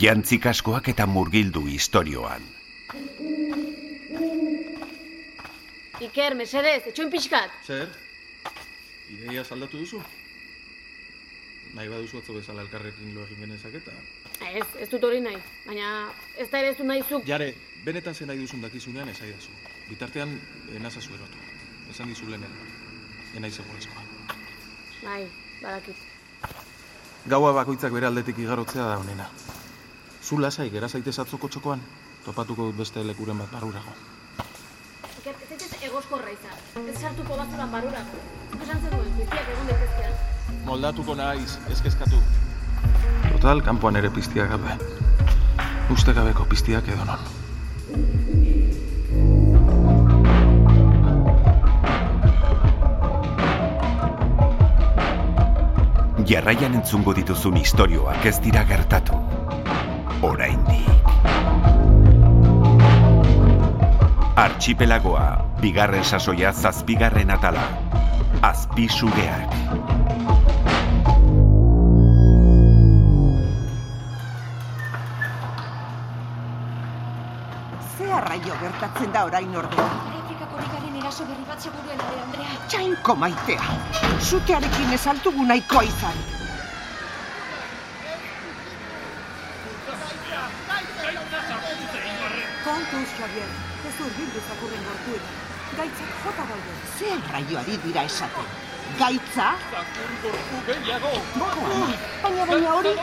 Jantzik askoak eta murgildu historioan. Iker, mesedez, etxoin pixkat. Zer? Ideia saldatu duzu? Nahi baduzu atzo bezala elkarrekin lo egin genezak eta... Ez, ez dut hori nahi. Baina ez da ere ez du nahi zuk. Jare, benetan zen nahi duzun dakizunean ez aidazu. Bitartean, enazazu erotu. Esan dizu lehenen. Enai segurezkoa. Bai, badakit. Gaua bakoitzak bere aldetik igarotzea da honena. Zu lasai, gera zaitez atzoko txokoan, topatuko dut beste lekuren bat barurago. Iker, ez egoskorra izan. Ez sartuko bazuran barurago. Esan zenuen, piztiak egon daitezkean. Moldatuko naiz, ez kezkatu. Total, kanpoan ere piztiak gabe. Uste gabeko piztiak edo non. Jarraian entzungo dituzun istorioak ez dira gertatu. Oraindik. Archipelagoa, bigarren sasoia zazpigarren atala. Azpi sugeak. Ze arraio gertatzen da orain ordea? Txainko maitea. Sutearekin ez altugu nahikoa izan. Kontuz, Javier. Ez urbildu zakurren gortuena. Gaitzak jota daude. Ze arraio ari dira esaten? Gaitza? Gogoa, baina baina hori...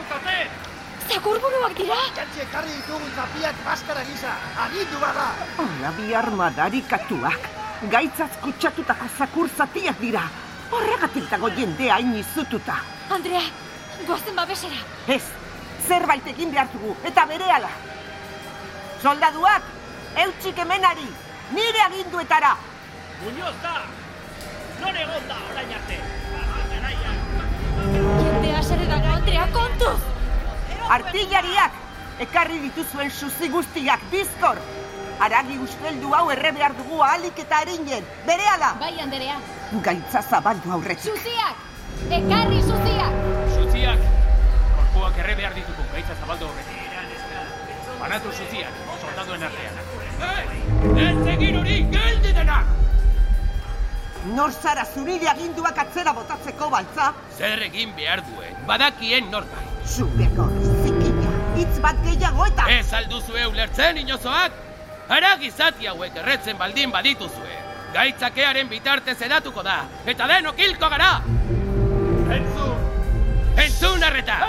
Zakurburuak dira? ekarri ditugun zapiak maskara gisa, agindu bada! Hola bi armadarikatuak. Gaitzaz kutsatutako zakur zatiak dira. Horregatik dago jendea hain izututa. Andrea, goazen babesera. Ez, zerbait egin behar dugu, eta berehala. Soldaduak, eutxik hemenari, nire aginduetara. Muñoz da! Non egon da orain arte? Jendea sere dago, Andrea, kontuz! Artillariak, ekarri dituzuen suzi guztiak, bizkor. Aragi usteldu hau erre behar dugu ahalik eta erinen, berehala. Bai, Andrea. Gaitza zabaldu aurretik. Suziak! Ekarri suziak! Zuziak! Korpoak erre behar ditugu, gaitza zabaldu horretik. Banatu zuziak, soldaduen artean. Ez egin hori, geldi denak! Nor zara zurire aginduak atzera botatzeko baltza? Zer egin behar duen, badakien norbait. Zubeko zikina, hitz bat gehiago eta... Ez alduzue ulertzen inozoak? Ara gizati hauek erretzen baldin badituzue. Gaitzakearen bitartez edatuko da, eta denok hilko gara! Entzun! Entzun arreta!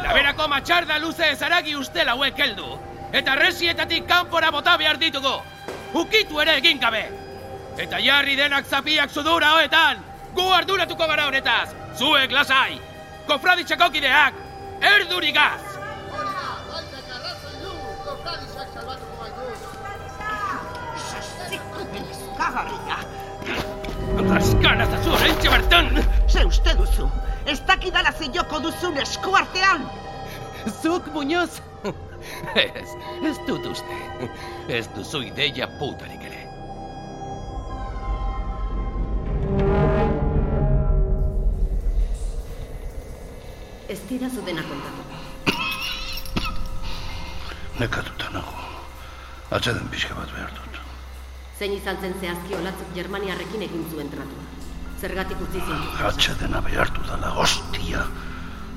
Laberako matxarda luze ezaragi ustel hauek heldu. Eta resietatik kanpora bota behar ditugu. Ukitu ere egin gabe. Eta jarri denak zapiak sudura hoetan. Gu arduratuko gara honetaz. Zuek lasai. Kofraditxako kideak. Erdurigaz! Kagarria, Raskana zazu horrentxe bertan! ze uste duzu, ez dakidala ze joko duzun eskuartean. Zuk, Muñoz? Ez, ez dut uste. Ez duzu ideia putarik ere. Ez dira zudena kontatu. Nekatuta nago. Atzeden pixka bat behar dut. Zein izan zen zehazki olatzuk Germaniarrekin egin zuen tratua. Zergatik utzi zintu. Atzedena behartu dala, hostia.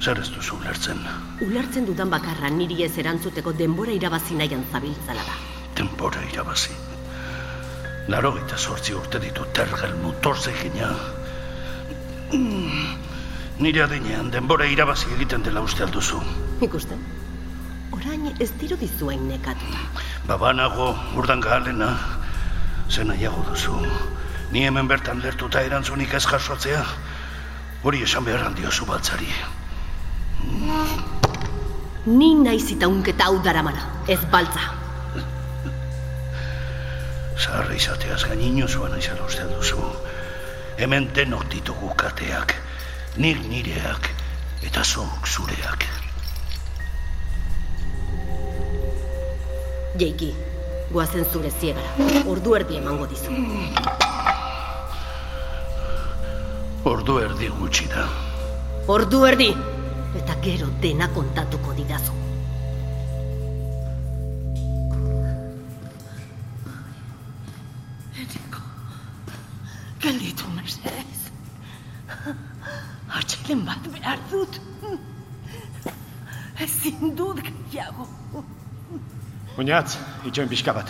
Zer ez duzu ulertzen. Ulertzen dudan bakarra niri ez erantzuteko denbora irabazi nahian zabiltzala da. Denbora irabazi. Laro gita sortzi urte ditu tergel motorze gina. Mm, Nire adinean denbora irabazi egiten dela uste alduzu. Ikusten? Orain ez diru dizuen nekatuta. Babanago, urdan galena, zen nahiago duzu. Ni hemen bertan lertuta erantzunik ez jasotzea, hori esan behar handiozu batzari. Ni naiz itaunketa hau daramana, ez baltza. Zaharra izateaz gainino zuan aizala uste duzu. Hemen denok ditugu kateak, nik nireak eta zuk zureak. Jeiki, goazen zure ziegara. Ordu erdi emango dizu. Ordu erdi gutxi da. Ordu erdi! Eta gero dena kontatuko didazu. Eneko, gelditu mesedez. Atxelen bat behar dut. Ezin dut gehiago. Oinatz, itxoin pixka bat.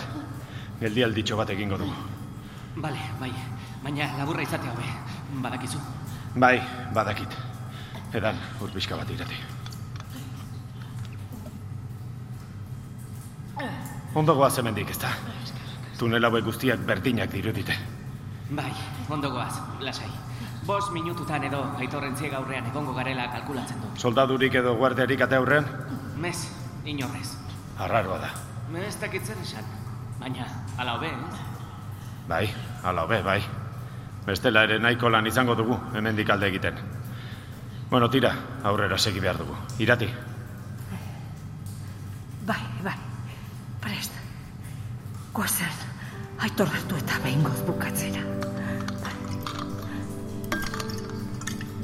Geldi alditxo bat egingo dugu. Bale, bai, baina laburra izatea hobe, badakizu. Bai, badakit. Edan, ur pixka bat irati. Ondo goaz hemendik, ez da? Tunel hauek guztiak berdinak dirudite. Bai, ondo goaz, lasai. Bos minututan edo aitorrentzie gaurrean egongo garela kalkulatzen du. Soldadurik edo guardiarik ate aurrean? Mez, inorrez. Arraroa da. Ez dakitzen esan, baina, ala hobe, ez? Bai, ala hobe, bai. Bestela ere nahiko lan izango dugu, hemendik alde egiten. Bueno, tira, aurrera segi behar dugu. Irati. Bai, bai, prest. Goazen, aitor hartu eta behingoz bukatzera.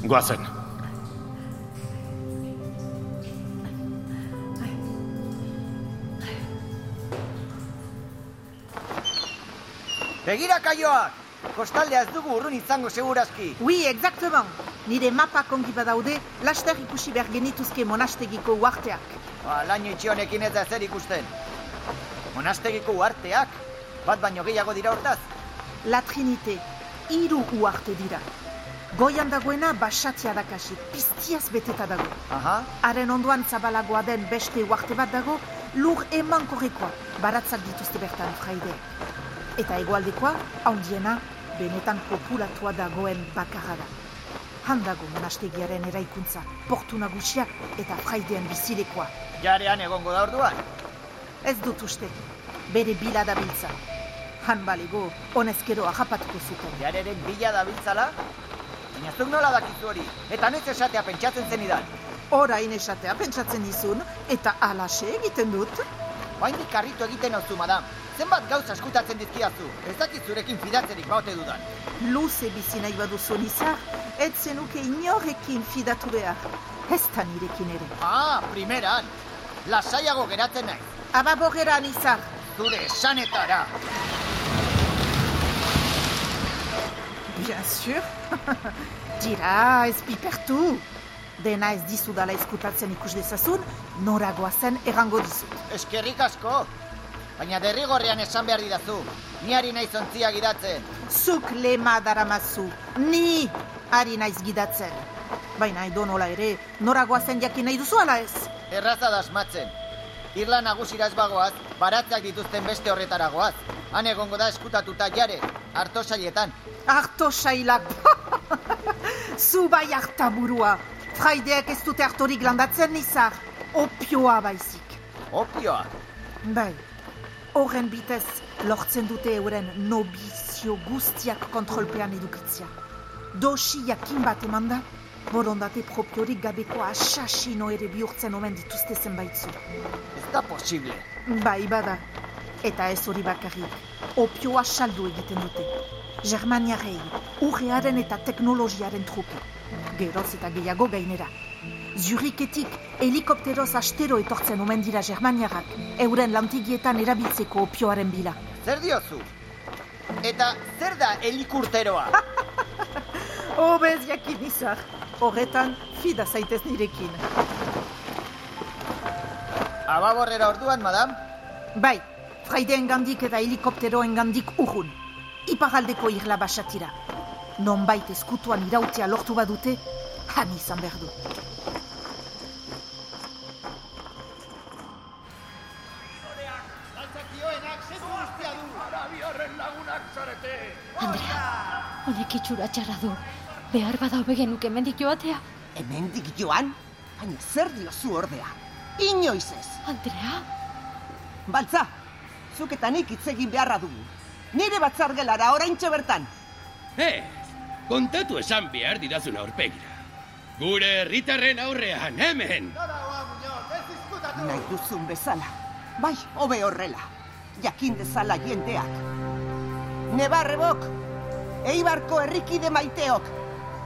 Goazen. Begira kaioak! Kostaldea ez dugu urrun izango segurazki. Oui, exactement. Nire mapak ongi badaude, laster ikusi behar genituzke monastegiko uarteak. Ba, laino itxionekin ez da zer ikusten. Monastegiko uarteak? Bat baino gehiago dira hortaz? La Trinite, hiru uarte dira. Goian dagoena basatia dakasi, piztiaz beteta dago. Aha. Haren ondoan zabalagoa den beste uarte bat dago, lur eman korrekoa, baratzak dituzte bertan fraide. Eta egoaldekoa, haundiena, benetan populatua dagoen bakarra da. Handago monastegiaren eraikuntza, portu nagusiak eta fraideen bizilekoa. Jarean egongo da orduan? Ez dut uste, bere bila dabiltza. Han balego, honezkero ahapatuko zuten. Jareren bila dabiltzala? Baina zuk nola dakizu hori, eta noiz esatea pentsatzen zenidan. Orain esatea pentsatzen izun, eta alase egiten dut. Baindik karritu egiten hauzu, madam. Zenbat gauza eskutatzen dizkiazu, ez dakit zurekin fidatzerik baute dudan. Luze bizi nahi baduzu nizar, ez zenuke inorekin fidatu behar. Ez da nirekin ere. Ah, primeran. Lasaiago geratzen nahi. Ababorera nizar. Zure esanetara. Bien sûr. Dira, ez pipertu. Dena ez dizudala eskutatzen ikus dezazun, noragoa zen errango dizut. Eskerrik asko. Baina derrigorrean esan behar didazu. Ni ari naiz ontzia gidatzen. Zuk lema daramazu. Ni ari naiz gidatzen. Baina edo nola ere, noragoa zen jakin nahi duzu ala ez? Erraza da asmatzen. Irla nagusira ez bagoaz, baratzak dituzten beste horretaragoaz. Han egongo da eskutatuta jare, harto sailetan. Harto sailak. Zu bai hartaburua. Fraideak ez dute hartorik landatzen nizar. Opioa baizik. Opioa? Bai. Horren bitez lortzen dute euren nobizio guztiak kontrolpean edukitzia. Dosi jakin bat eman da, borondate propiorik gabeko asasino ere bihurtzen omen dituzte zenbaitzu. Ez da posible. Bai, bada. Eta ez hori bakarrik. Opioa saldu egiten dute. Germaniarei, urrearen eta teknologiaren truke. Geroz eta gehiago gainera. Zuriketik helikopteroz astero etortzen omen dira Germaniarrak, euren lantigietan erabiltzeko opioaren bila. Zer diozu? Eta zer da helikurteroa? Obez jakin izar. Horretan, fida zaitez nirekin. Ababorrera orduan, madam? Bai, fraideen gandik eta helikopteroen gandik urrun. Iparaldeko irla basatira. Nonbait eskutuan irautzea lortu badute, han izan behar du. Honek itxura txarra du. Behar bada hobe genuke hemendik joatea. Hemendik joan? Baina zer diozu ordea? Inoiz ez. Andrea? Baltza, zuk eta nik hitz egin beharra dugu. Nire batzargelara oraintxe bertan. Ez, kontatu esan behar didazun aurpegira. Gure herritarren aurrean, hemen! Nahi duzun bezala. Bai, hobe horrela. Jakin dezala jendeak. Nebarrebok, Eibarko herrikide maiteok,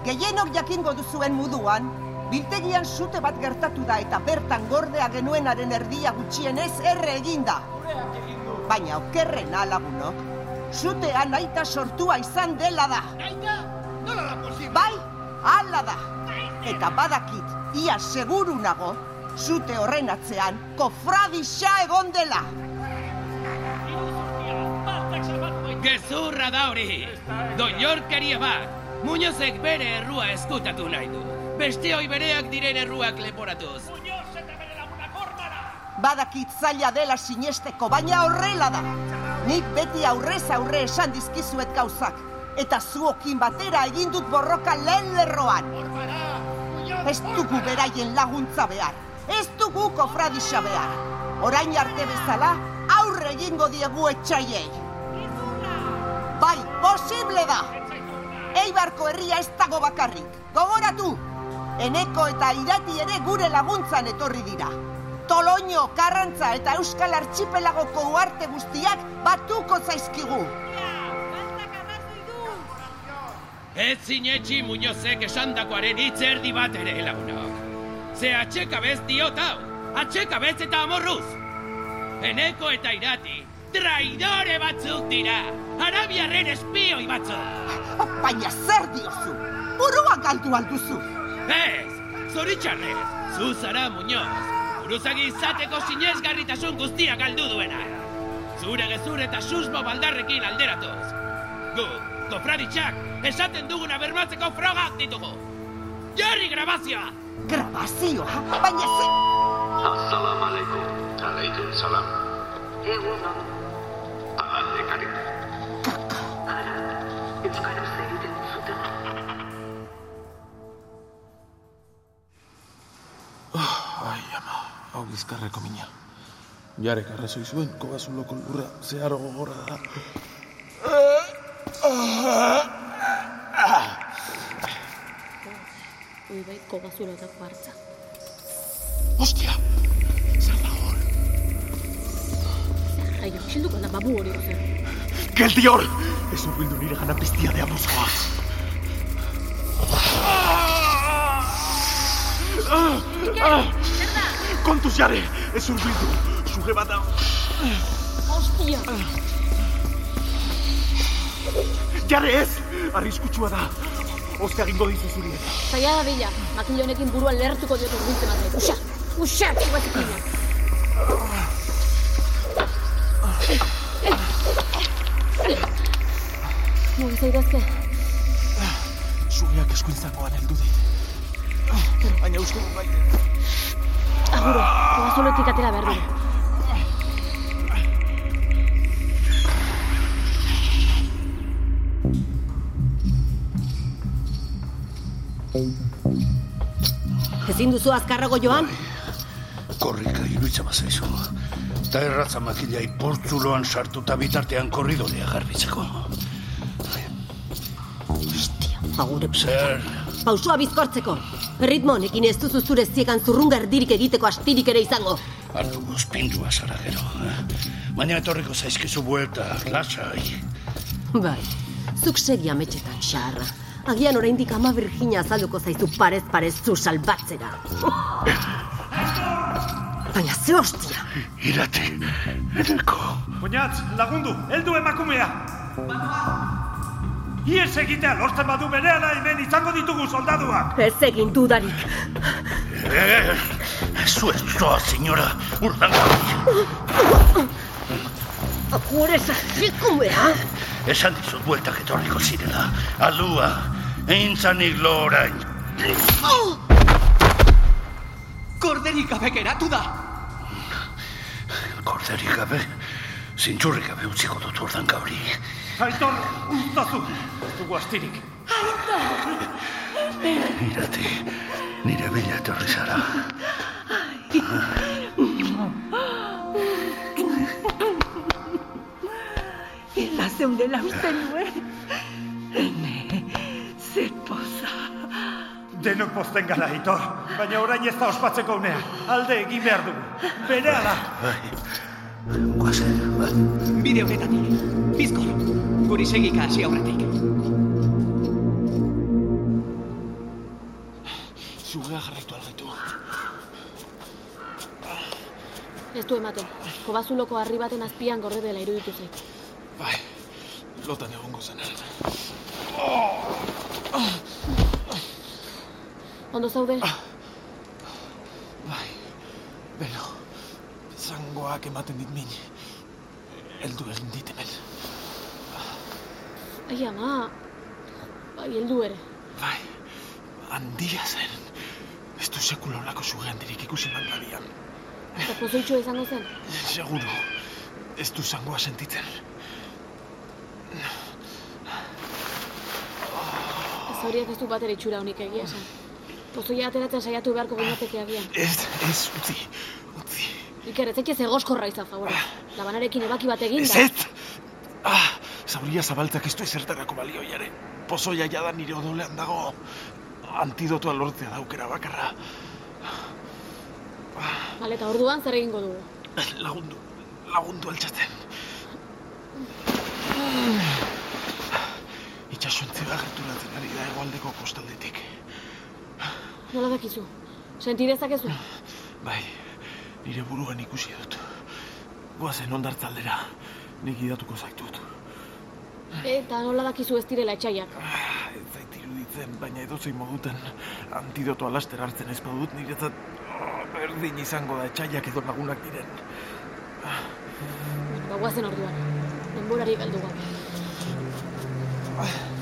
gehienok jakingo duzuen muduan, Biltegian sute bat gertatu da eta bertan gordea genuenaren erdia gutxienez erre eginda. Baina okerrena lagunok, sutean aita sortua izan dela da. Aita? Nola da posible? Bai, hala da. Eta badakit, ia seguru nago, sute horren atzean kofradisa egon dela. Gezurra da hori! Doinorkeria bat! Muñozek bere errua eskutatu nahi du. Beste hoi bereak diren erruak leporatuz. Badakit zaila dela sinesteko, baina horrela da. Nik beti aurrez aurre esan dizkizuet gauzak. Eta zuokin batera egin dut borroka lehen lerroan. Ez dugu beraien laguntza behar. Ez dugu kofradisa behar. Orain arte bezala, aurre egingo diegu etxaiei. Posible da! Eibarko herria ez dago bakarrik. Gogoratu! Eneko eta irati ere gure laguntzan etorri dira. Toloño, Karrantza eta Euskal Archipelagoko uarte guztiak batuko zaizkigu. Ez zinetxi Muñozek esandakoaren hitz erdi bat ere lagunok. Ze atxekabez diot hau, atxekabez eta amorruz. Eneko eta irati, traidore batzuk dira, arabiarren espioi batzuk. Baina zer diozu? Burua galdu alduzu. Ez, zoritxarrez, zu zara Muñoz. Buruzagi izateko sinesgarritasun guztia galdu duena. Zure gezur eta susmo baldarrekin alderatuz. Gu, kofraditxak, esaten duguna bermatzeko frogak ditugu. Jarri grabazioa! Grabazioa? Baina ze... Assalam alaikum. Alaikum salam. Egun bizkarreko mina. Jarek arrazoi zuen, kogazuloko lurra zeharo gogorra da. Ui bai, kogazura eta kuartza. Ostia! Zer da hor? Aio, xilduko da babu hori ozer. Geldi hor! Ez urbildu nire gana piztia de abuzkoa. Kontuz jare! Ez urbildu! Suge bat da... Ostia! Jare ez! Arriskutsua da! Oska egingo dizu zurien. Zaila da bila, makile honekin buruan lehertuko diotu urbiltzen bat Uxa! Uxa! Uxa! Mugi zaidazke. Sugeak eskuintzakoan heldu dit. Baina uste dut bai. Aguro, kogazuletik atera behar dugu. Ezin duzu azkarrago joan? Korrika iruitza bazaizu. Ta erratza makila iportzuloan sartuta bitartean korridorea garbitzeko. Agure Zer, Pausua bizkortzeko. Ritmo honekin ez duzu zure ziegan zurrunga erdirik egiteko astirik ere izango. hartu guzpindua zara gero. Eh? Baina etorriko zaizkizu buelta, lasai. Bai, zuk segi ametxetan, xarra. Agian oraindik ama Virginia azalduko zaizu parez parez zu salbatzera. Baina ze hostia! Irati, eneko. Oinatz, lagundu, heldu emakumea! Ies egitea lortzen badu berehala hemen izango ditugu soldaduak! Ez egin dudarik. Eh, zu ez zoa, senyora, urdanga. Agure zazikumea! Esan dizut bueltak etorriko zirela. Alua, eintzanik lo orain. Korderik gabe geratu da! Korderik gabe, zintxurrik gabe utziko dut urdanka hori. Aitor, ustazu! Ez dugu astirik. Irati, nire bila etorri zara. Hila zeundela uste nuen. Ene, ze poza. Denok pozten gara, Aitor. Baina orain ez da ospatzeko unea. Alde egin behar dugu. Berehala. Guazen, bai. Bide honetatik, bizkor, guri segika hasi aurretik. Zugea jarraitu algaitu. Ez du ematen. Kobazuloko harri baten azpian gorde dela iruditu zait. Bai, lotan egongo zen. Ondo zaude? Bai, beno, zangoak ematen dit min. Eldu egin dit ama. Bai, heldu ere. Bai, handia zen. Ez du sekula olako zuge handirik ikusi mangadian. Eta pozoitxo izango zen. Seguro, ez du zangoa sentitzen. Zauriak ez du bat ere itxura honik egia esan. Pozoia ateratzen saiatu beharko ginateke agian. Ez, ez, utzi. Iker, ez ez egoskorra izan, favore. Labanarekin ebaki bat egin Ez, da. ez! Ah, zauria zabaltzak ez du ezertarako balio jare. Pozoia jada nire odolean dago. Antidotoa lortzea daukera bakarra. Bale, eta orduan zer egingo dugu. Lagundu, lagundu altxatzen. Itxasuentzia gerturatzen ari da egoaldeko kostaldetik. Nola dakizu? Senti dezakezu? Bai, nire buruan ikusi dut. Goazen ondartzaldera, nik idatuko zaitut. Eta nola dakizu ez direla etxaiak? Ez zait iruditzen, baina edozein moduten antidotoa laster hartzen ez badut niretzat oh, berdin izango da etxaiak edo lagunak diren. Ba, guazen orduan. Denborari galdu gabe. Ederki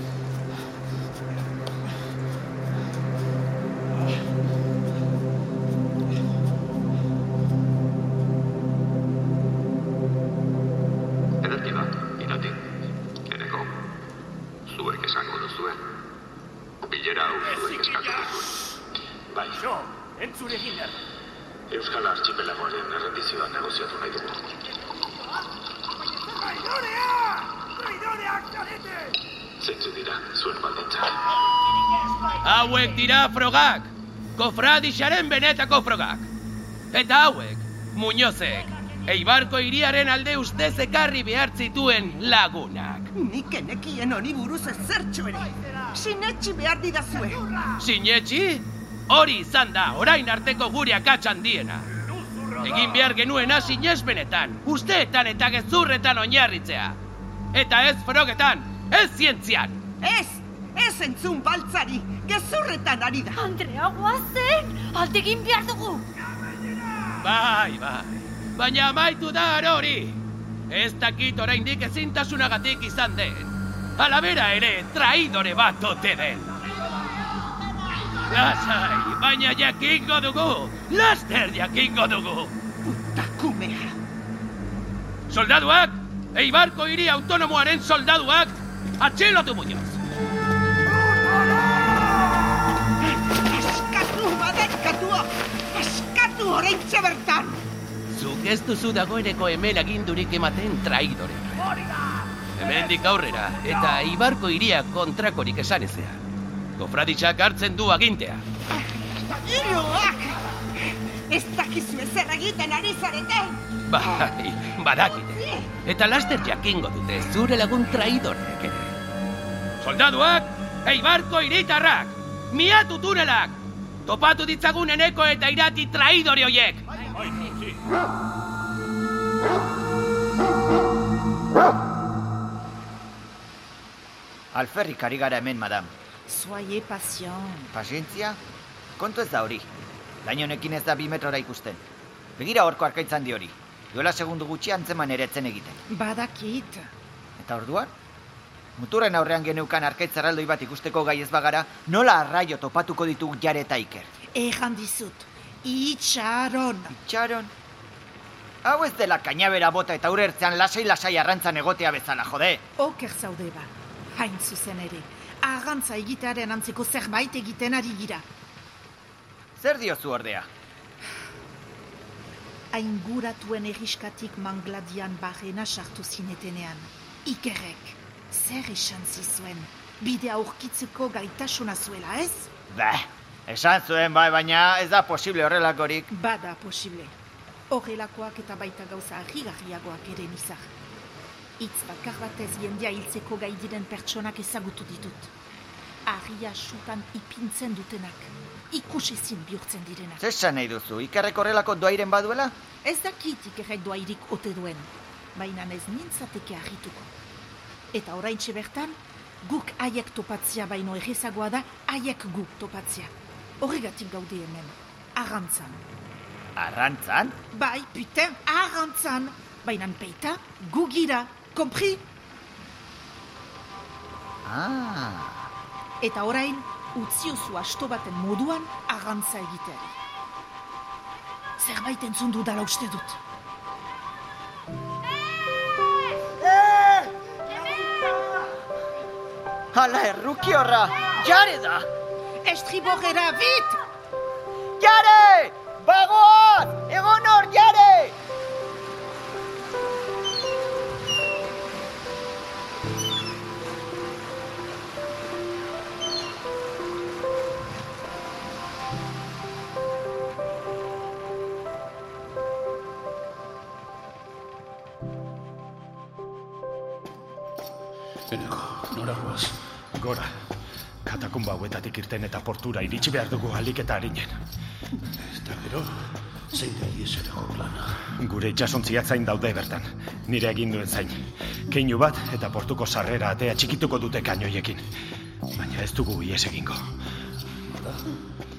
frogak! Kofradixaren benetako frogak! Eta hauek, Muñozek, Eibarko hiriaren alde ustez ekarri behar zituen lagunak. Nik enekien honi buruz ez zertxo ere. Sinetxi behar didazue. Sinetxi? Hori izan da, orain arteko gure akatsan diena. Egin behar genuena sinesbenetan, usteetan eta gezurretan oinarritzea. Eta ez frogetan, ez zientzian. Ez, ez entzun baltzari, gezurretan ari da. Andrea, guazen, alde egin behar dugu. Bai, bai. Baina amaitu da hori. Ez dakit oraindik ezintasunagatik izan den. Alabera ere, traidore bat ote den. Lasai, baina jakingo dugu. Laster jakingo dugu. Takumea. Soldaduak, Eibarko hiri autonomoaren soldaduak, atxelotu muñoz. Orain bertan! Zuk ez duzu dagoeneko hemen agindurik ematen traidore. Hemendik aurrera, eta Ibarko hiria kontrakorik esan ezea. Kofraditxak hartzen du agintea. Iroak! Ez dakizu ezer egiten ari zarete! Bai, badakite. Eta laster jakingo dute zure lagun traidorek ere. Soldaduak, Eibarko hiritarrak, miatu tunelak, topatu ditzagun eneko eta irati traidore hoiek. Alferrik ari gara hemen, madam. Soyez patient. Pazientzia? Kontu ez da hori. Lain honekin ez da bi metrora ikusten. Begira horko arkaitzan di hori. Duela segundu gutxi antzeman ere etzen egiten. Badakit. Eta orduan? Muturren aurrean geneukan arkaitz erraldoi bat ikusteko gai ez bagara, nola arraio topatuko ditugu jare eta iker? Ejan dizut. Itxaron. Itxaron? Hau ez dela kainabera bota eta urertzean lasai-lasai arrantzan egotea bezala, jode. Oker zaude ba. Hain zuzen ere. Arrantza egitearen antzeko zerbait egiten ari gira. Zer diozu ordea? Ainguratuen erriskatik mangladian barrena sartu zinetenean. Ikerrek, zer esan zizuen? Bide aurkitzeko gaitasuna zuela, ez? Ba, esan zuen bai, baina ez da posible horrelakorik. Bada posible. Horrelakoak eta baita gauza harrigarriagoak ere nizar. Itz bakar batez jendea hiltzeko gai diren pertsonak ezagutu ditut. Arria sutan ipintzen dutenak. ikusi zin bihurtzen direna. Zesan nahi duzu, ikerrek horrelako doairen baduela? Ez dakit ikerrek doairik ote duen, baina ez nintzateke harrituko. Eta oraintxe bertan, guk haiek topatzia baino egizagoa da haiek guk topatzia. Horregatik gaude hemen, arrantzan. Arrantzan? Bai, puten, arrantzan. Baina peita, gu gira, kompri? Ah. Eta orain, utziozu asto baten moduan arrantza egiteari. Zerbait entzun dudala uste dut. Hala erruki horra, jare da! Estribogera, bit! Jare! Eneko, nora guaz? Gora. Katakumba hauetatik irten eta portura iritsi behar dugu alik eta harinen. Eta gero, zein da iezerako plana. Gure itxasontzia zain daude bertan. Nire egin duen zain. Keinu bat eta portuko sarrera atea txikituko dute kainoiekin. Baina ez dugu ies egingo. Hala,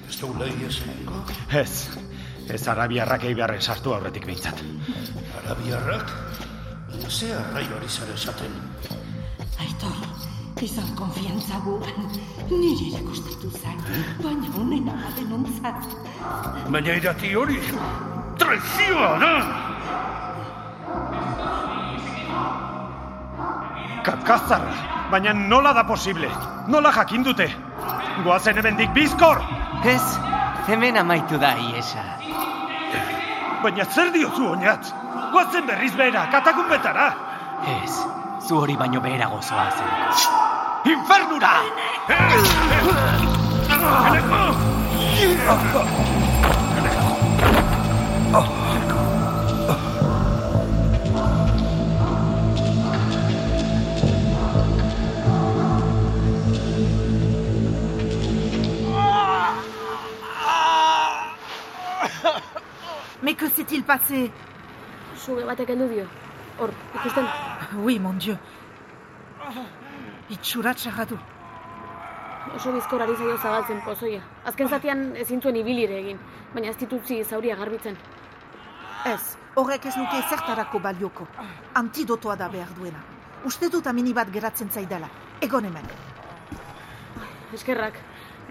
ez dugu ies egingo? Ez. Ez arabiarrak eibarren sartu aurretik behintzat. Arabiarrak? Baina ze arrai hori zara esaten. Izan konfiantza guan. Niri ere kostatu zain, baina honen amaden ontzat. Baina irati hori, traizioa da! Kakazarra, baina nola da posible? Nola jakin dute? Goazen hemendik bizkor! Ez, hemen amaitu da iesa. Baina zer diozu oinat? Goazen berriz behera, katakumbetara! Ez, zu hori baino beherago zoa zen. Infernura! Mais que s'est-il passé? Hor, ikusten. Oui, mon dieu. Itxura txarra du. Oso bizkor ari zaio zabaltzen pozoia. Azken zatian ezin zuen ibilire egin, baina ez ditutzi zauria garbitzen. Ez, horrek ez nuke ezertarako balioko. Antidotoa da behar duena. Uste dut amini bat geratzen zaidala. Egon hemen. Eskerrak,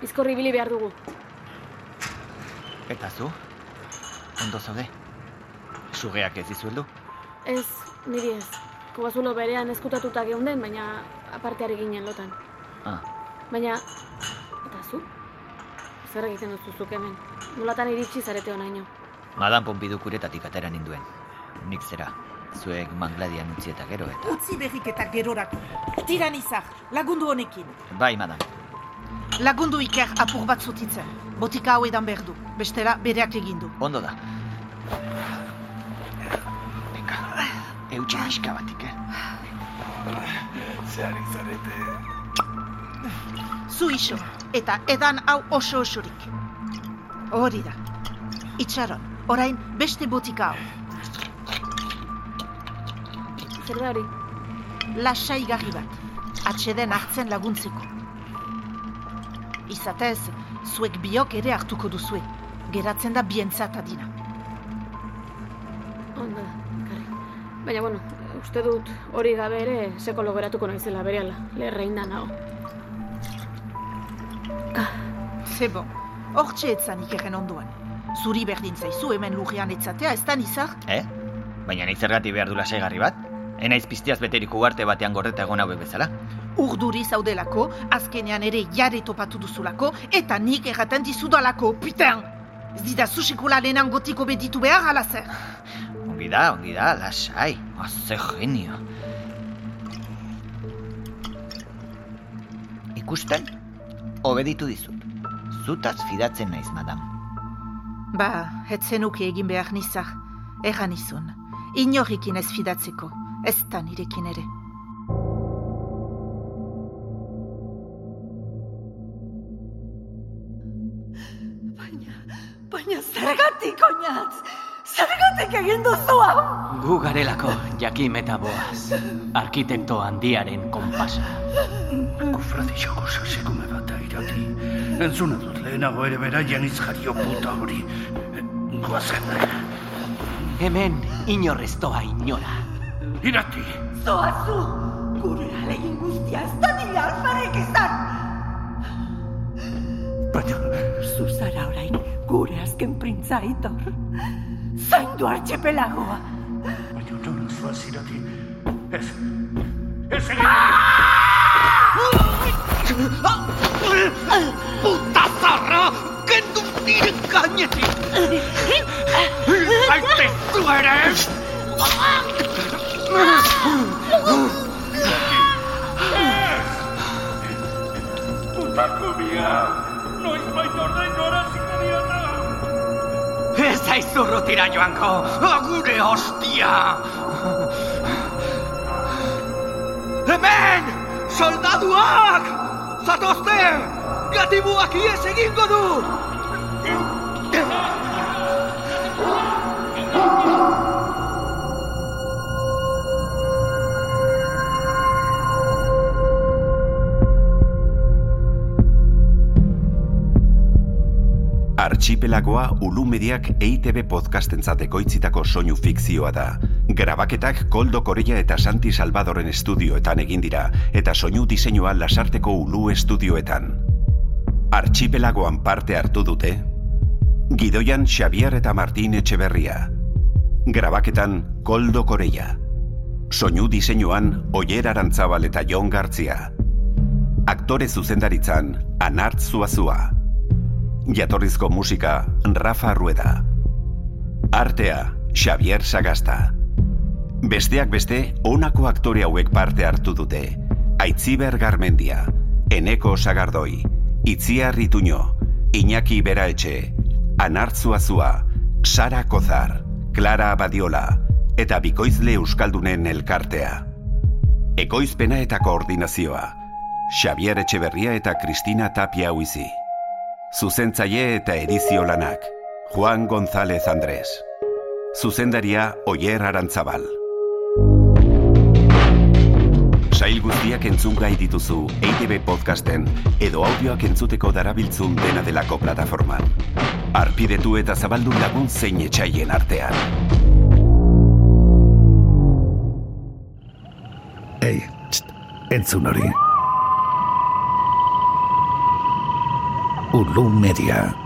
bizkor ibili behar dugu. Eta zu? Ondo zaude? Sugeak ez dizueldu? Ez, niri ez. Kobazulo berean eskutatuta geunden, baina aparteare ginen lotan. Ah. Baina, eta zu? Zer egiten duzu zuk hemen? Nolatan iritsi zarete honaino? Madan Pompidou kuretatik atera ninduen. Nik zera, zuek mangladian utzi eta gero eta... Utzi berrik eta gerorako. Tiran izar, lagundu honekin. Bai, madan. Lagundu iker apur bat zutitzen. Botika hau edan behar du. Bestela bereak egin du. Ondo da. Venga, eutxe batik, eh? Zeari zarete. Zu iso, eta edan hau oso osorik. Hori da. Itxaron, orain beste botika hau. Zer da hori? Lasai garri bat. Atxeden hartzen laguntzeko. Izatez, zuek biok ere hartuko duzue. Geratzen da bientzat adina. Onda, karri. Baina, bueno, uste dut hori gabe ere seko logoratuko naizela berehala. Lerrein da nao. Zebo, hortxe etzan ikerren ondoan. Zuri berdin zaizu hemen lurrean etzatea, ez da nizar? Eh? Baina nahi zergati behar du lasaigarri bat? Enaiz piztiaz beterik ugarte batean gorreta egon hauek bezala? Urduri zaudelako, azkenean ere jare topatu duzulako, eta nik erraten dizudalako, pitean! Ez dida susekula lehenan gotiko beditu behar ala zer. Ongi da, ongi da, lasai. Oh, ze genio. Ikusten, obeditu dizut. Zutaz fidatzen naiz, madam. Ba, etzenuke egin behar nizar, erran izun. Inorrikin ez fidatzeko, ez da nirekin ere. Zergatik, oinatz! Zergatik egin duzu hau! Gu garelako jakim eta boaz. Arkitekto handiaren konpasa. Kofradi joko sasekume bat da irati. Entzuna dut lehenago ere beraian izjario puta hori. Goazen. Hemen inorreztoa inora. Irati! Zoazu! Gure alegin guztia ez da dira alfarrik izan! Baina... Zuzara orain gure azken printza aitor. Zaindu artxepelagoa. Baina nola zoaz irati. Ez... Ez egin... Puta zarra! Kendu nire gainetik! Zaite zu ere! Putako bia! Noiz baita ordain gora zikadiota! Ez aizurrutira joanko, agure hostia! Hemen! Soldaduak! Zatozte! Gatibuak ies egingo du! Archipelagoa Ulu Mediak EITB podcastentzat ekoitzitako soinu fikzioa da. Grabaketak Koldo Korea eta Santi Salvadoren estudioetan egin dira eta soinu diseinua Lasarteko Ulu estudioetan. Archipelagoan parte hartu dute Gidoian Xavier eta Martin Etxeberria. Grabaketan Koldo Korea. Soinu diseinuan Oier Arantzabal eta Jon Gartzia. Aktore zuzendaritzan Anart Zuazua. Jatorrizko musika Rafa Rueda. Artea Xavier Sagasta. Besteak beste, honako aktore hauek parte hartu dute. Aitziber Garmendia, Eneko Sagardoi, Itziar Rituño, Iñaki Beraetxe, Anartzuazua, Sara Kozar, Clara Abadiola, eta Bikoizle Euskaldunen elkartea. Ekoizpena eta koordinazioa, Xavier Etxeberria eta Kristina Tapia Huizi. Zuzentzaile eta edizio lanak, Juan González Andrés. Zuzendaria Oier Arantzabal. Sail guztiak entzungai dituzu EITB podcasten edo audioak entzuteko darabiltzun dena delako plataforman. Arpidetu eta zabaldu lagun zein etxaien artean. Ei, txt, entzun hori. Ulu Media.